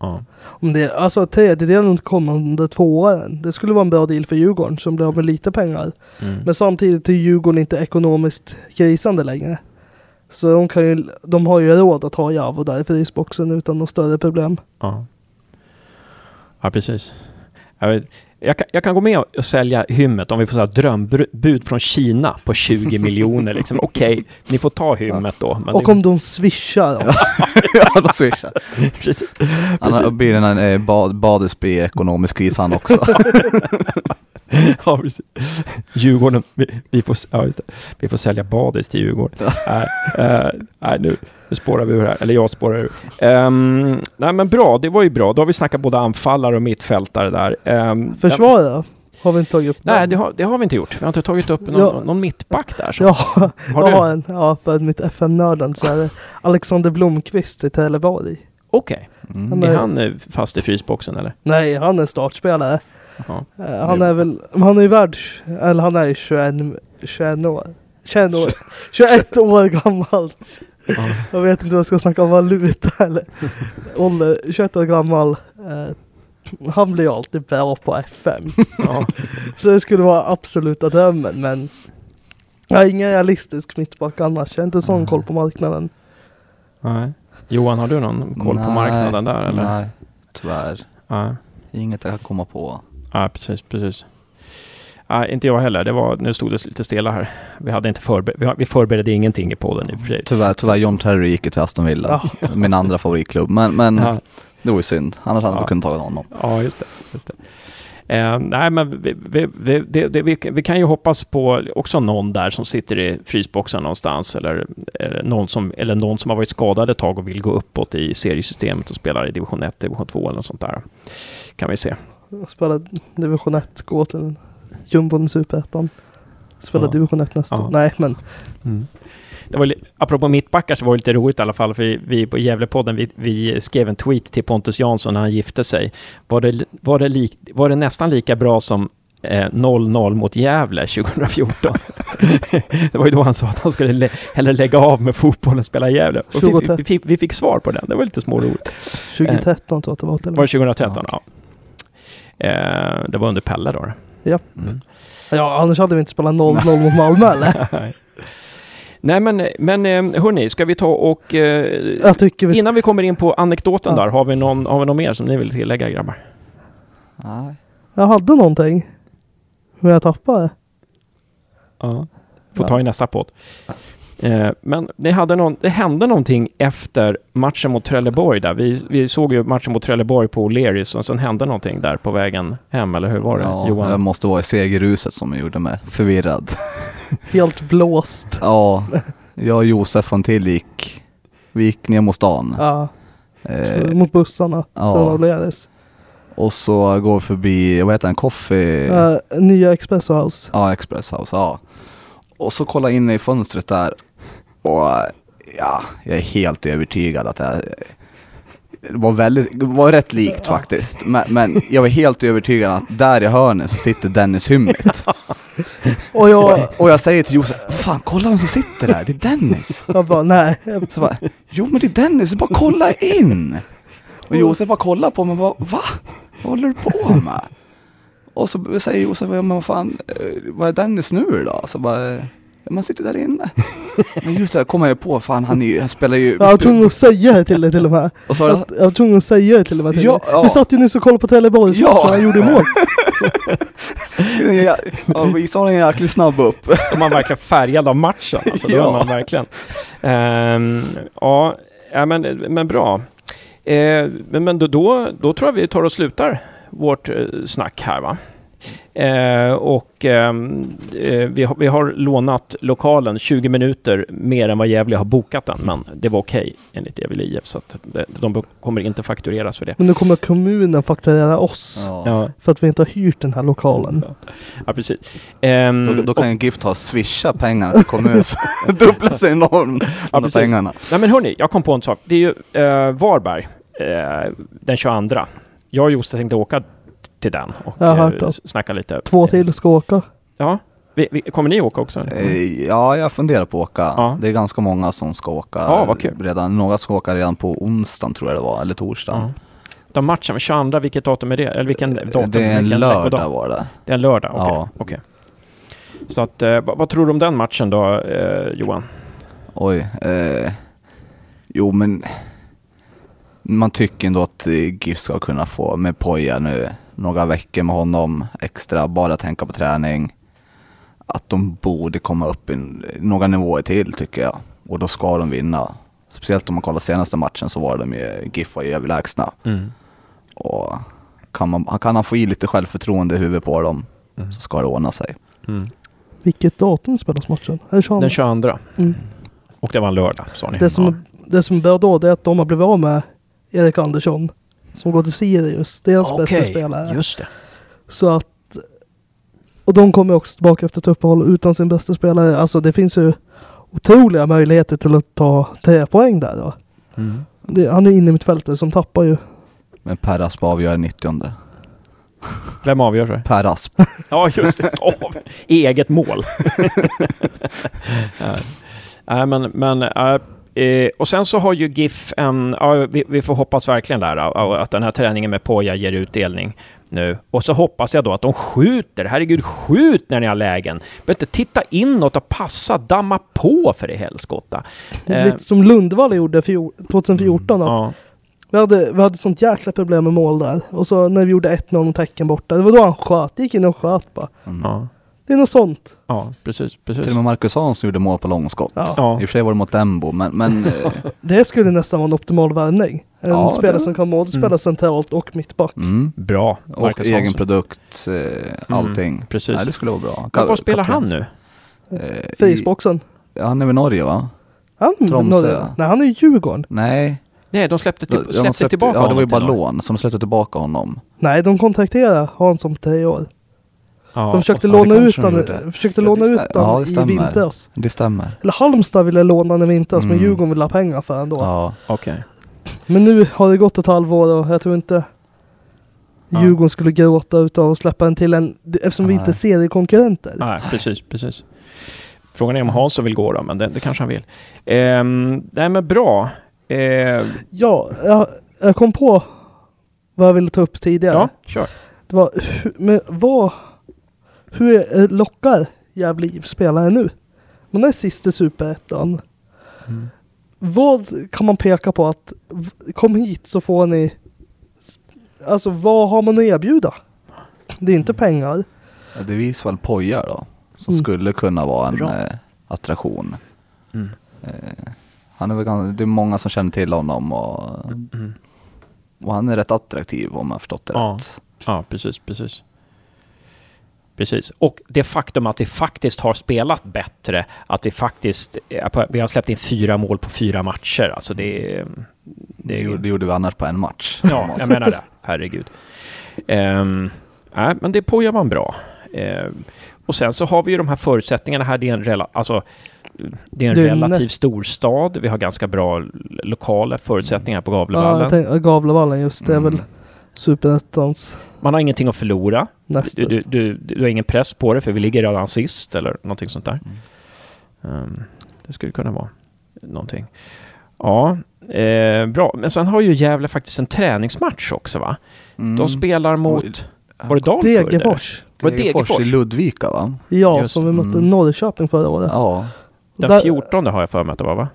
Ja. Om det, alltså tredjedelen kommande två åren. Det skulle vara en bra deal för Djurgården som blir av med lite pengar. Mm. Men samtidigt är Djurgården inte ekonomiskt krisande längre. Så de, kan ju, de har ju råd att ha Javo där i frysboxen utan något större problem. Ja, ja precis. Jag, vet, jag, kan, jag kan gå med och sälja hymmet om vi får så drömbud från Kina på 20 miljoner. Liksom. Okej, ni får ta hymmet då. Men Och det, om de swishar. då. ja, de swishar. precis. Annars blir det när eh, bad, ekonomisk kris han också. Ja, precis. Djurgården, vi, vi, får, ja, vi får sälja badis till Djurgården. nej, eh, nej, nu, nu spårar vi ur här. Eller jag spårar ur. Ehm, nej, men bra. Det var ju bra. Då har vi snackat både anfallare och mittfältare där. Um, Försvara har vi inte tagit upp. Nej, det har, det har vi inte gjort. Vi har inte tagit upp någon, Ja. någon mittback där. Så. Ja, Har jag du? har en. Ja, för mitt FM-nörden så är det Alexander Blomqvist i Trelleborg. Okej. Mm. Han Är han eh, fast i frysboxen eller? Nej, han är startspelare. Ja. Eh, Han är väl, han är ju världs, eller han är ju 21, 21 år. 21 år, 21 år gammal. Ja. Jag vet inte vad jag ska snacka om valuta eller ålder. 21 år gammal. Eh, han blir ju alltid bra på FM. Ja. Så det skulle vara absoluta drömmen men jag har ingen realistisk mittback annars. Jag har inte sån koll på marknaden. Nej. Johan, har du någon koll på Nej, marknaden där eller? Nej, tyvärr. Nej. Inget jag kan komma på. Ja, precis, precis. Nej, inte jag heller. Det var, nu stod det lite stela här. Vi, hade inte förber- vi, vi förberedde ingenting i podden i och för sig. Tyvärr, tyvärr John Terry gick ju till Aston Villa. Min andra favoritklubb. Men, men Ja, det var ju synd. Annars hade Ja. vi kunnat ta honom. ja just det. Just det. Eh, nej, men vi, vi, vi, det, det, vi kan ju hoppas på också någon där som sitter i frysboxen någonstans eller, eller, någon som, eller någon som har varit skadad ett tag och vill gå uppåt i seriesystemet och spelar i division 1, division 2 eller något sånt där. Kan vi se. Jag spelar division 1, går till jumbon superettan. Spelar Ja. division 1 nästa Ja. år. Nej men Det var, apropå mittbackar så var det lite roligt i alla fall, för vi, vi på Gävlepodden, vi, vi skrev en tweet till Pontus Jansson när han gifte sig. Var det, var det, lik, var det nästan lika bra som eh, 0-0 mot Gävle 2014? det var ju då han sa att han skulle lä- hellre lägga av med fotbollen och spela i Gävle. Och vi, vi, vi, fick, vi fick svar på den, det var lite småroligt. 2013 tror jag att det var Var det 2013? Ja. Eh, det var under Pelle då. Ja. Mm. Ja, annars hade vi inte spelat 0-0 mot Malmö eller? Nej men, men eh, hörni, ska vi ta och... Eh, vi ska... Innan vi kommer in på anekdoten Ja. där, har vi, någon, har vi någon mer som ni vill tillägga grabbar? Nej. Jag hade någonting. Men jag tappade. Ja. Får Ja. ta i nästa podd. Eh, men det, hade någon, det hände någonting efter matchen mot Trelleborg där. Vi, vi såg ju matchen mot Trelleborg på O'Learys och sen hände någonting där på vägen hem, eller hur var det Ja, Johan? det måste vara i segerruset som gjorde mig förvirrad. Helt blåst. Ja, jag och Josef och en till gick, vi gick ner mot stan. Ja, Eh, mot bussarna. ja. Från O'Learys. och så går vi förbi, vad heter den, Coffee? Uh, nya Espresso House. Ja, Express House, ja. Och så kolla in i fönstret där. Och ja, jag är helt övertygad att det var, väldigt, var rätt likt faktiskt. Men, men jag var helt övertygad att där i hörnet så sitter Dennis Hymmit. Och jag, Och jag säger till Josef, fan kolla vem som sitter där, det är Dennis. jag bara nej. Så bara, jo men det är Dennis, bara kolla in. Och Josef bara kollar på mig och bara, va? Vad håller du på med? Och så säger Josef, men vad fan, eh, vad är Dennis nu då? Så bara, man sitter där inne. Men just det, kommer jag på, fan han, är, ju- han spelar ju... Jag var tvungen att säga det till dig till och med. Och så, Jag, jag var tvungen att säga det till och med till Ja, dig. ja. Vi satt ju nyss och kollade på Trelleborgs Ja. match och han gjorde mål. ja, vi sa en jäkligt snabb upp. Är man verkligen färgad av matchen. Alltså, Ja. man verkligen. Ehm, ja, men, men bra. Eh, men men då, då, då tror jag vi tar och slutar vårt eh, snack här va. Eh, och ehm, eh, vi, har, vi har lånat lokalen 20 minuter mer än vad Gävle har bokat den, men det var okej enligt Gävle IF, så att det, de kommer inte faktureras för det. Men nu kommer kommunen fakturera oss. Ja. Ja, För att vi inte har hyrt den här lokalen. ja precis. Ehm, Då, då kan ju Gift ha swisha pengarna till kommunen dubbla sig enormt. De precis. där pengarna. Nej men hörni, jag kom på en sak. Det är ju eh, Varberg eh, den 22. Jag och Josef tänkte åka till den och Jag har hört eh, det. snacka lite. Två till ska åka. Ja. Vi, vi, kommer ni åka också? Eh, Ja, jag funderar på att åka. Ja. Det är ganska många som ska åka. Ja, vad kul. Redan, några ska åka redan på onsdagen tror jag det var, eller torsdagen. Ja. De matchen, 22, vilket datum är det? Eller vilken datum? det är en vilken lördag veckodag? var det. Det är en lördag, okej. Ja. okej. Så att, eh, vad, vad tror du om den matchen då, eh, Johan? Oj. Eh, jo men man tycker ändå att eh, GIF ska kunna få med Poja nu några veckor med honom extra, bara tänka på träning. Att de borde komma upp i några nivåer till tycker jag. Och då ska de vinna. Speciellt om man kollar senaste matchen så var de ju, GIF var ju överlägsna. Mm. Och kan, man, kan han få i lite självförtroende i huvudet på dem Mm. så ska det ordna sig. Mm. Vilket datum spelas matchen? Är det 22? Den 22. Mm. Och det var en lördag, sa ni. Det som, det som bör då det är att de har blivit av med Erik Andersson. Som går till Sirius. Deras ja. bästa spelare. just det. Så att... Och de kommer också tillbaka efter ett uppehåll utan sin bästa spelare. Alltså det finns ju otroliga möjligheter till att ta tre poäng där då. Mm. Det, han är inne i mitt fältet som tappar ju. Men Per Asp avgör 90 Vem avgör det? Per Asp. Ja, just det. Åh, eget mål. Nej, men, men äh, eh, och sen så har ju GIF en, ja, vi, vi får hoppas verkligen där att den här träningen med Poja ger utdelning nu. Och så hoppas jag då att de skjuter, herregud skjut när ni har lägen. Behöver inte titta inåt och passa, damma på för i helskotta. Eh, Lite som Lundvall gjorde fjol, 2014. att ja, Vi, hade, vi hade sånt jäkla problem med mål där. Och så när vi gjorde 1-0 mot Häcken borta. Det var då han sköt. Det gick in och sköt bara. Mm. ja, Det är något sånt. ja, precis, precis. Till och med Marcus Hansson gjorde mål på långskott. Ja. Ja. I och för sig var det mot Embo, men, men eh, Det skulle nästan vara en optimal värvning. En Ja, spelare det- som kan både spela Mm. centralt och mittback. mm. Bra, Och Marcus egen Hansson. produkt, eh, allting. precis. Nej, det skulle vara bra. Var spelar han nu? Eh, i- Frysboxen. Han är väl Norge va? Han, Tromsö. Norge. Nej, han är i Djurgården. Nej, Nej, de släppte, till, de- de släppte släppte- tillbaka Ja, det var ju honom bara lån, så de släppte tillbaka honom. Nej, de kontrakterade Hansson på tre år. Ja, de försökte låna det ut kanske de han, gjorde. försökte Ja, låna det ut stä- ja, det i stämmer. vintras. Det stämmer. Eller Halmstad ville låna han i vintras, men Mm. Djurgården ville ha pengar för honom då. Ja. Okej. Men nu har det gått ett halvår och jag tror inte Ja. Djurgården skulle gråta utav att släppa en till en, eftersom vi Nej. inte är seriekonkurrenter. Nej, precis, precis. Frågan är om Hansson vill gå då, men det, det kanske han vill. Ehm, nej, men bra. Ehm, Ja, jag, jag kom på vad jag ville ta upp tidigare. ja, kör. Det var, men vad, hur är, lockar Gävle IF spelare nu? Man är sist i Superettan. Mm. Vad kan man peka på att kom hit så får ni Alltså vad har man att erbjuda? Det är inte pengar. Ja, Det visar väl Poja då, som Mm. skulle kunna vara en eh, attraktion. Mm. Eh, han är väl, det är många som känner till honom och, Mm. och han är rätt attraktiv om jag har förstått det Ja. rätt. Ja, precis, precis. Precis. Och det faktum att vi faktiskt har spelat bättre, att vi faktiskt, eh, vi har släppt in fyra mål på fyra matcher, alltså det är... Det, gjorde, det gjorde vi annars på en match. Ja, jag menar det. Herregud. Um, nej, men det Poja var bra. Ehm, och sen så har vi ju de här förutsättningarna här. Det är en, rela, alltså, det är en Det är relativ storstad. Vi har ganska bra lokala förutsättningar på Ja, Gavlevallen. jag tänkte, Gavlevallen just, det är Mm. väl Superettans Man har ingenting att förlora. Näst Du, du, du, du har ingen press på det för vi ligger redan sist eller någonting sånt där. Mm. Ehm, det skulle kunna vara någonting. Ja, eh, bra. Men sen har ju Gävle faktiskt en träningsmatch också va? Mm. De spelar mot... Var det Dalkurd? Degerfors. Var det Degerfors i Ludvika va? Ja, Just som vi mötte mm. Norrköping förra året. Ja. Den Där- 14 har jag för mig att det var va?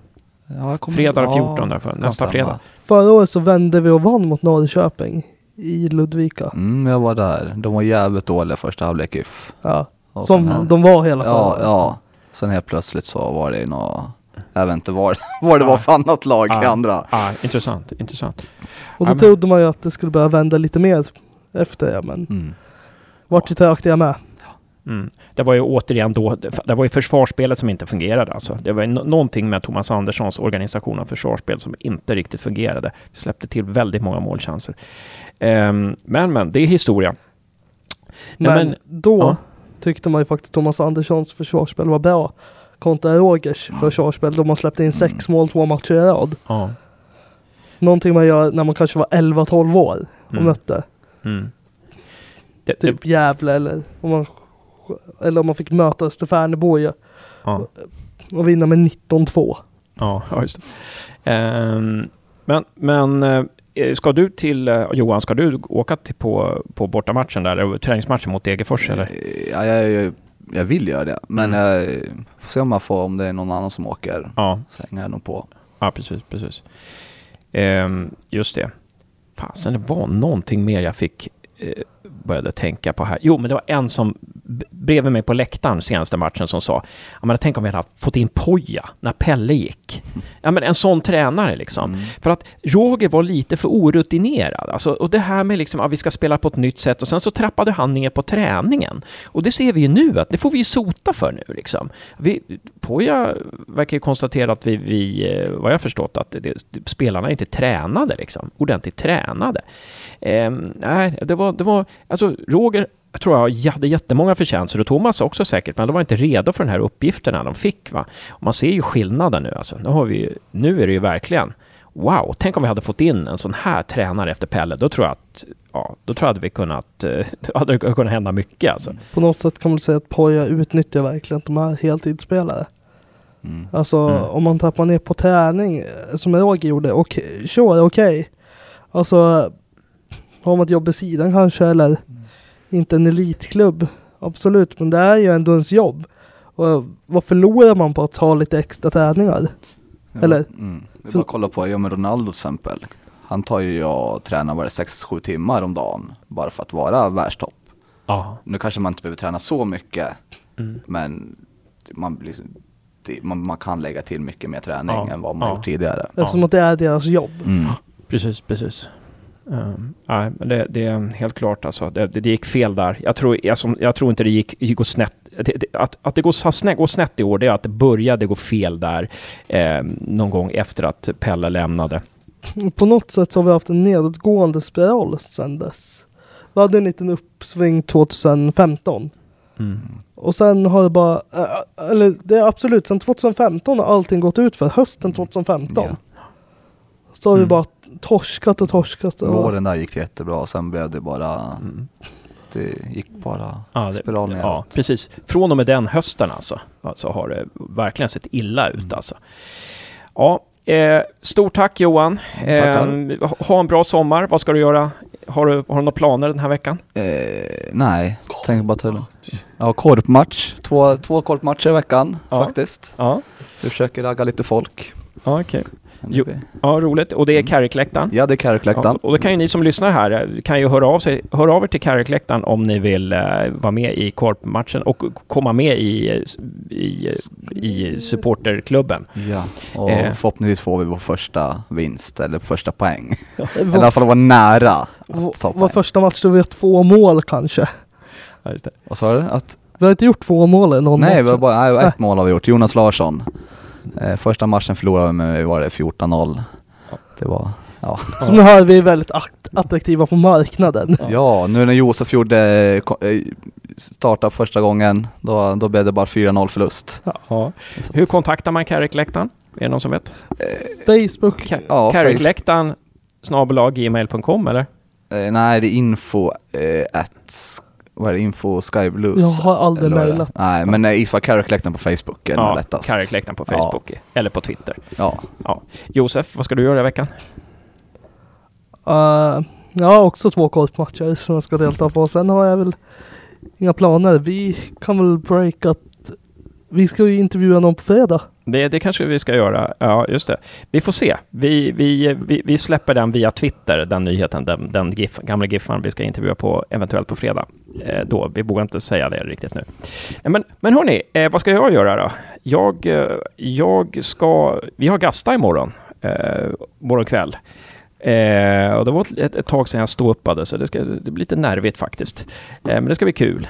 ja jag kommer- Fredag den ja, 14 där för, kan nästa fredag. Förra året så vände vi och vann mot Norrköping i Ludvika. Mm, jag var där. De var jävligt dåliga första halvlek if. Ja, Och sen här- som de var hela förra Ja, ja. Sen helt plötsligt så var det något, jag vet inte vad, vad det var för annat lag i Ja. andra. Ah, intressant, intressant. Och då men- trodde man ju att det skulle börja vända lite mer efter det, men Mm. vart ju trögt jag med. Mm. Det var ju återigen då, det var ju försvarsspelet som inte fungerade alltså. Det var ju nå- någonting med Thomas Anderssons organisation av försvarsspel som inte riktigt fungerade. Vi släppte till väldigt många målchanser. Ehm, men, men, det är historia. Nej, Men, men- då ja. tyckte man ju faktiskt Thomas Anderssons försvarsspel var bra. Kontra Rogers försvarsspel då man släppte in sex mål två matcher i rad. Ja. Någonting man gör när man kanske var 11-12 år och Mm. mötte Mm. Det, det, typ Gävle eller om man, eller om man fick möta Österfärnebo ja. och vinna med 19-2. Ja, just det. Ehm, men men eh, ska du till, eh, Johan, ska du åka till på, på bortamatchen där, eller träningsmatchen mot Degerfors eller? Eh, Ja, jag, jag, jag vill göra det, men Mm. jag får se om jag får, om det är någon annan som åker. Ja, Så hänger jag nog på. ja precis, precis. Ehm, just det. Fasen, det var någonting mer jag fick eh, började tänka på här. Jo, men det var en som bredvid mig på läktaren senaste matchen som sa, ja men tänk om vi hade fått in Poja när Pelle gick. Ja men en sån tränare liksom. Mm. För att Roger var lite för orutinerad. Alltså, och det här med liksom att vi ska spela på ett nytt sätt och sen så trappade han ner på träningen. Och det ser vi ju nu att det får vi ju sota för nu liksom. Vi, Poja verkar ju konstatera att vi, vi eh, vad jag förstått, att det, spelarna inte tränade liksom. Ordentligt tränade. Ehm, nej, det var, det var, alltså Roger jag tror jag hade jättemånga förtjänster och Thomas också säkert, men de var inte redo för den här uppgifterna de fick. Va? Och man ser ju skillnaden nu. Alltså. Nu, har vi, ju- nu är det ju verkligen wow, tänk om vi hade fått in en sån här tränare efter Pelle. Då tror jag att, ja, då tror jag att vi kunnat, eh, då hade det kunnat hända mycket alltså. På något sätt kan man säga att Poja utnyttjar verkligen de är heltidsspelare. Mm. Alltså Mm. om man tappar ner på träning eh, som Roger gjorde, och sure, okej. Alltså har man ett jobb vid sidan kanske eller inte en elitklubb. Absolut, men det är ju ändå ens jobb. Och vad förlorar man på att ha lite extra träningar? Ja, Eller? Mm. Vi bara kolla på, ja med Ronaldo till exempel. Han tar ju och tränar bara 6-7 timmar om dagen bara för att vara världstopp. Nu kanske man inte behöver träna så mycket, Mm. men man, blir- det, man, man kan lägga till mycket mer träning Ja, än vad man ja. gjort tidigare. Eftersom att det är deras jobb. Mm. Precis, precis. Um, nej, men det, det är helt klart alltså. Det, det, det gick fel där. Jag tror, som, jag tror inte det gick, gick snett. Att, att det går snett, går snett i år, det är att det började gå fel där eh, någon gång efter att Pelle lämnade. På något sätt så har vi haft en nedåtgående spiral sedan dess. Vi hade en liten uppsving 2015. Mm. Och sen har det bara, äh, eller det är absolut, sen 2015 har allting gått ut för hösten 2015. Ja. Så har vi Mm. bara torskat och torskat. Och, Våren där gick det jättebra, sen blev det bara, Mm. det gick bara Ja, det, spiral neråt. ja, precis. Från och med den hösten alltså, alltså har det verkligen sett illa ut alltså. Ja, eh, stort tack Johan. Eh, ha en bra sommar. Vad ska du göra? Har du, har du några planer den här veckan? Eh, nej, tänker bara till. Ja, korpmatch. Två, två korpmatcher i veckan Ja. faktiskt. Ja, Försöker ragga lite folk. ja okej. Jo. Ja, roligt. Och det är Carrickläktaren. Ja, det är Carrickläktaren. Ja, och då kan ju ni som lyssnar här, eh, kan ju höra av, sig, höra av er till Carrickläktaren om ni vill eh, vara med i korpmatchen och komma med i, eh, i, i supporterklubben. Ja, och Eh. förhoppningsvis får vi vår första vinst eller första poäng. Eller i alla fall vara nära att ta vår, första match då vi har två mål kanske. Ja. Vad sa du? Att, Vi har inte gjort två mål i någon nej, match. vi har bara, Nej. ett mål har vi gjort. Jonas Larsson. Eh, första matchen förlorade vi med, var det 14-0. Det var, ja. Som ni hör, vi är väldigt att- attraktiva på marknaden. Ja, nu när Josef gjorde, ko- eh, starta första gången, då, då blev det bara 4-0 förlust. Ja. Hur kontaktar man Carrickläktaren? Är det någon som vet? Facebook. Ka- Ja, Carrickläktaren gmail.com eller? Eh, nej, det är info eh, at, vad är det, info skyblues? Jag har aldrig mejlat. Nej, men eh, Isvar Carrickläktaren på Facebook är nog Ja, lättast. Carrickläktaren på Ja. Facebook eller på Twitter. Ja. Josef, vad ska du göra i veckan? Uh, jag har också två korpmatcher som jag ska delta på. Sen har jag väl inga planer. Vi kan väl breaka att vi ska ju intervjua någon på fredag. Det, det kanske vi ska göra. Ja, just det. Vi får se. Vi, vi, vi, vi släpper den via Twitter, den nyheten, den, den GIF, gamla GIFan vi ska intervjua på, eventuellt på fredag. Eh, då. Vi vågar inte säga det riktigt nu. Men, men hörni, eh, vad ska jag göra då? Jag, eh, jag ska... Vi har Gasta imorgon, eh, morgon kväll. Eh, och det var ett, ett tag sedan jag ståuppade, så det, ska, det blir lite nervigt faktiskt. Eh, men det ska bli kul.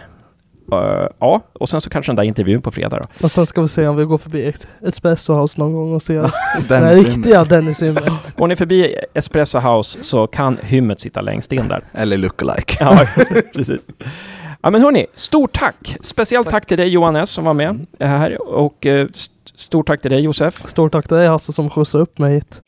Eh, ja, och sen så kanske den där intervjun på fredag då. Och sen ska vi se om vi går förbi ett Espresso House någon gång och ser Den riktiga Dennis Ymer. Går ni förbi Espresso House så kan hymmet sitta längst in där. Eller lookalike. Ja, precis. Ja, men hörni, stort tack! Speciellt tack, till dig Johan S som var med här och eh, st- stort tack till dig Josef. Stort tack till dig Hasse som skjutsade upp mig hit.